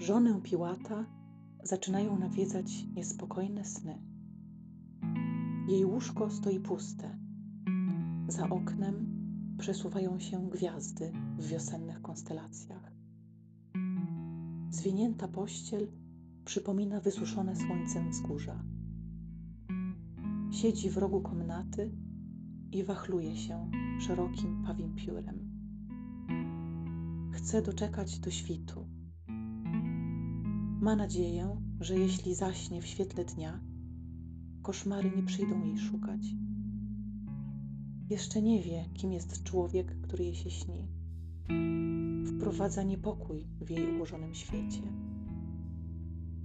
Żonę Piłata zaczynają nawiedzać niespokojne sny. Jej łóżko stoi puste. Za oknem przesuwają się gwiazdy w wiosennych konstelacjach. Zwinięta pościel przypomina wysuszone słońcem wzgórza. Siedzi w rogu komnaty i wachluje się szerokim pawim piórem. Chce doczekać do świtu. Ma nadzieję, że jeśli zaśnie w świetle dnia, koszmary nie przyjdą jej szukać. Jeszcze nie wie, kim jest człowiek, który jej się śni. Wprowadza niepokój w jej ułożonym świecie.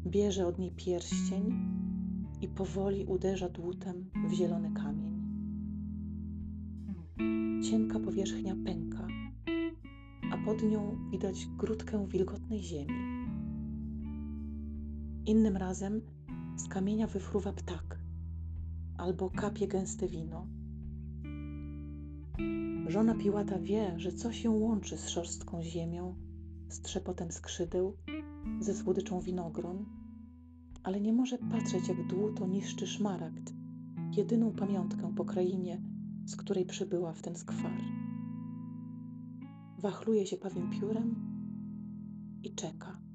Bierze od niej pierścień i powoli uderza dłutem w zielony kamień. Cienka powierzchnia pęka, a pod nią widać grudkę wilgotnej ziemi. Innym razem z kamienia wyfruwa ptak albo kapie gęste wino. Żona Piłata wie, że coś ją łączy z szorstką ziemią, z trzepotem skrzydeł, ze słodyczą winogron, ale nie może patrzeć, jak dłuto niszczy szmaragd, jedyną pamiątkę po krainie, z której przybyła w ten skwar. Wachluje się pawim piórem i czeka.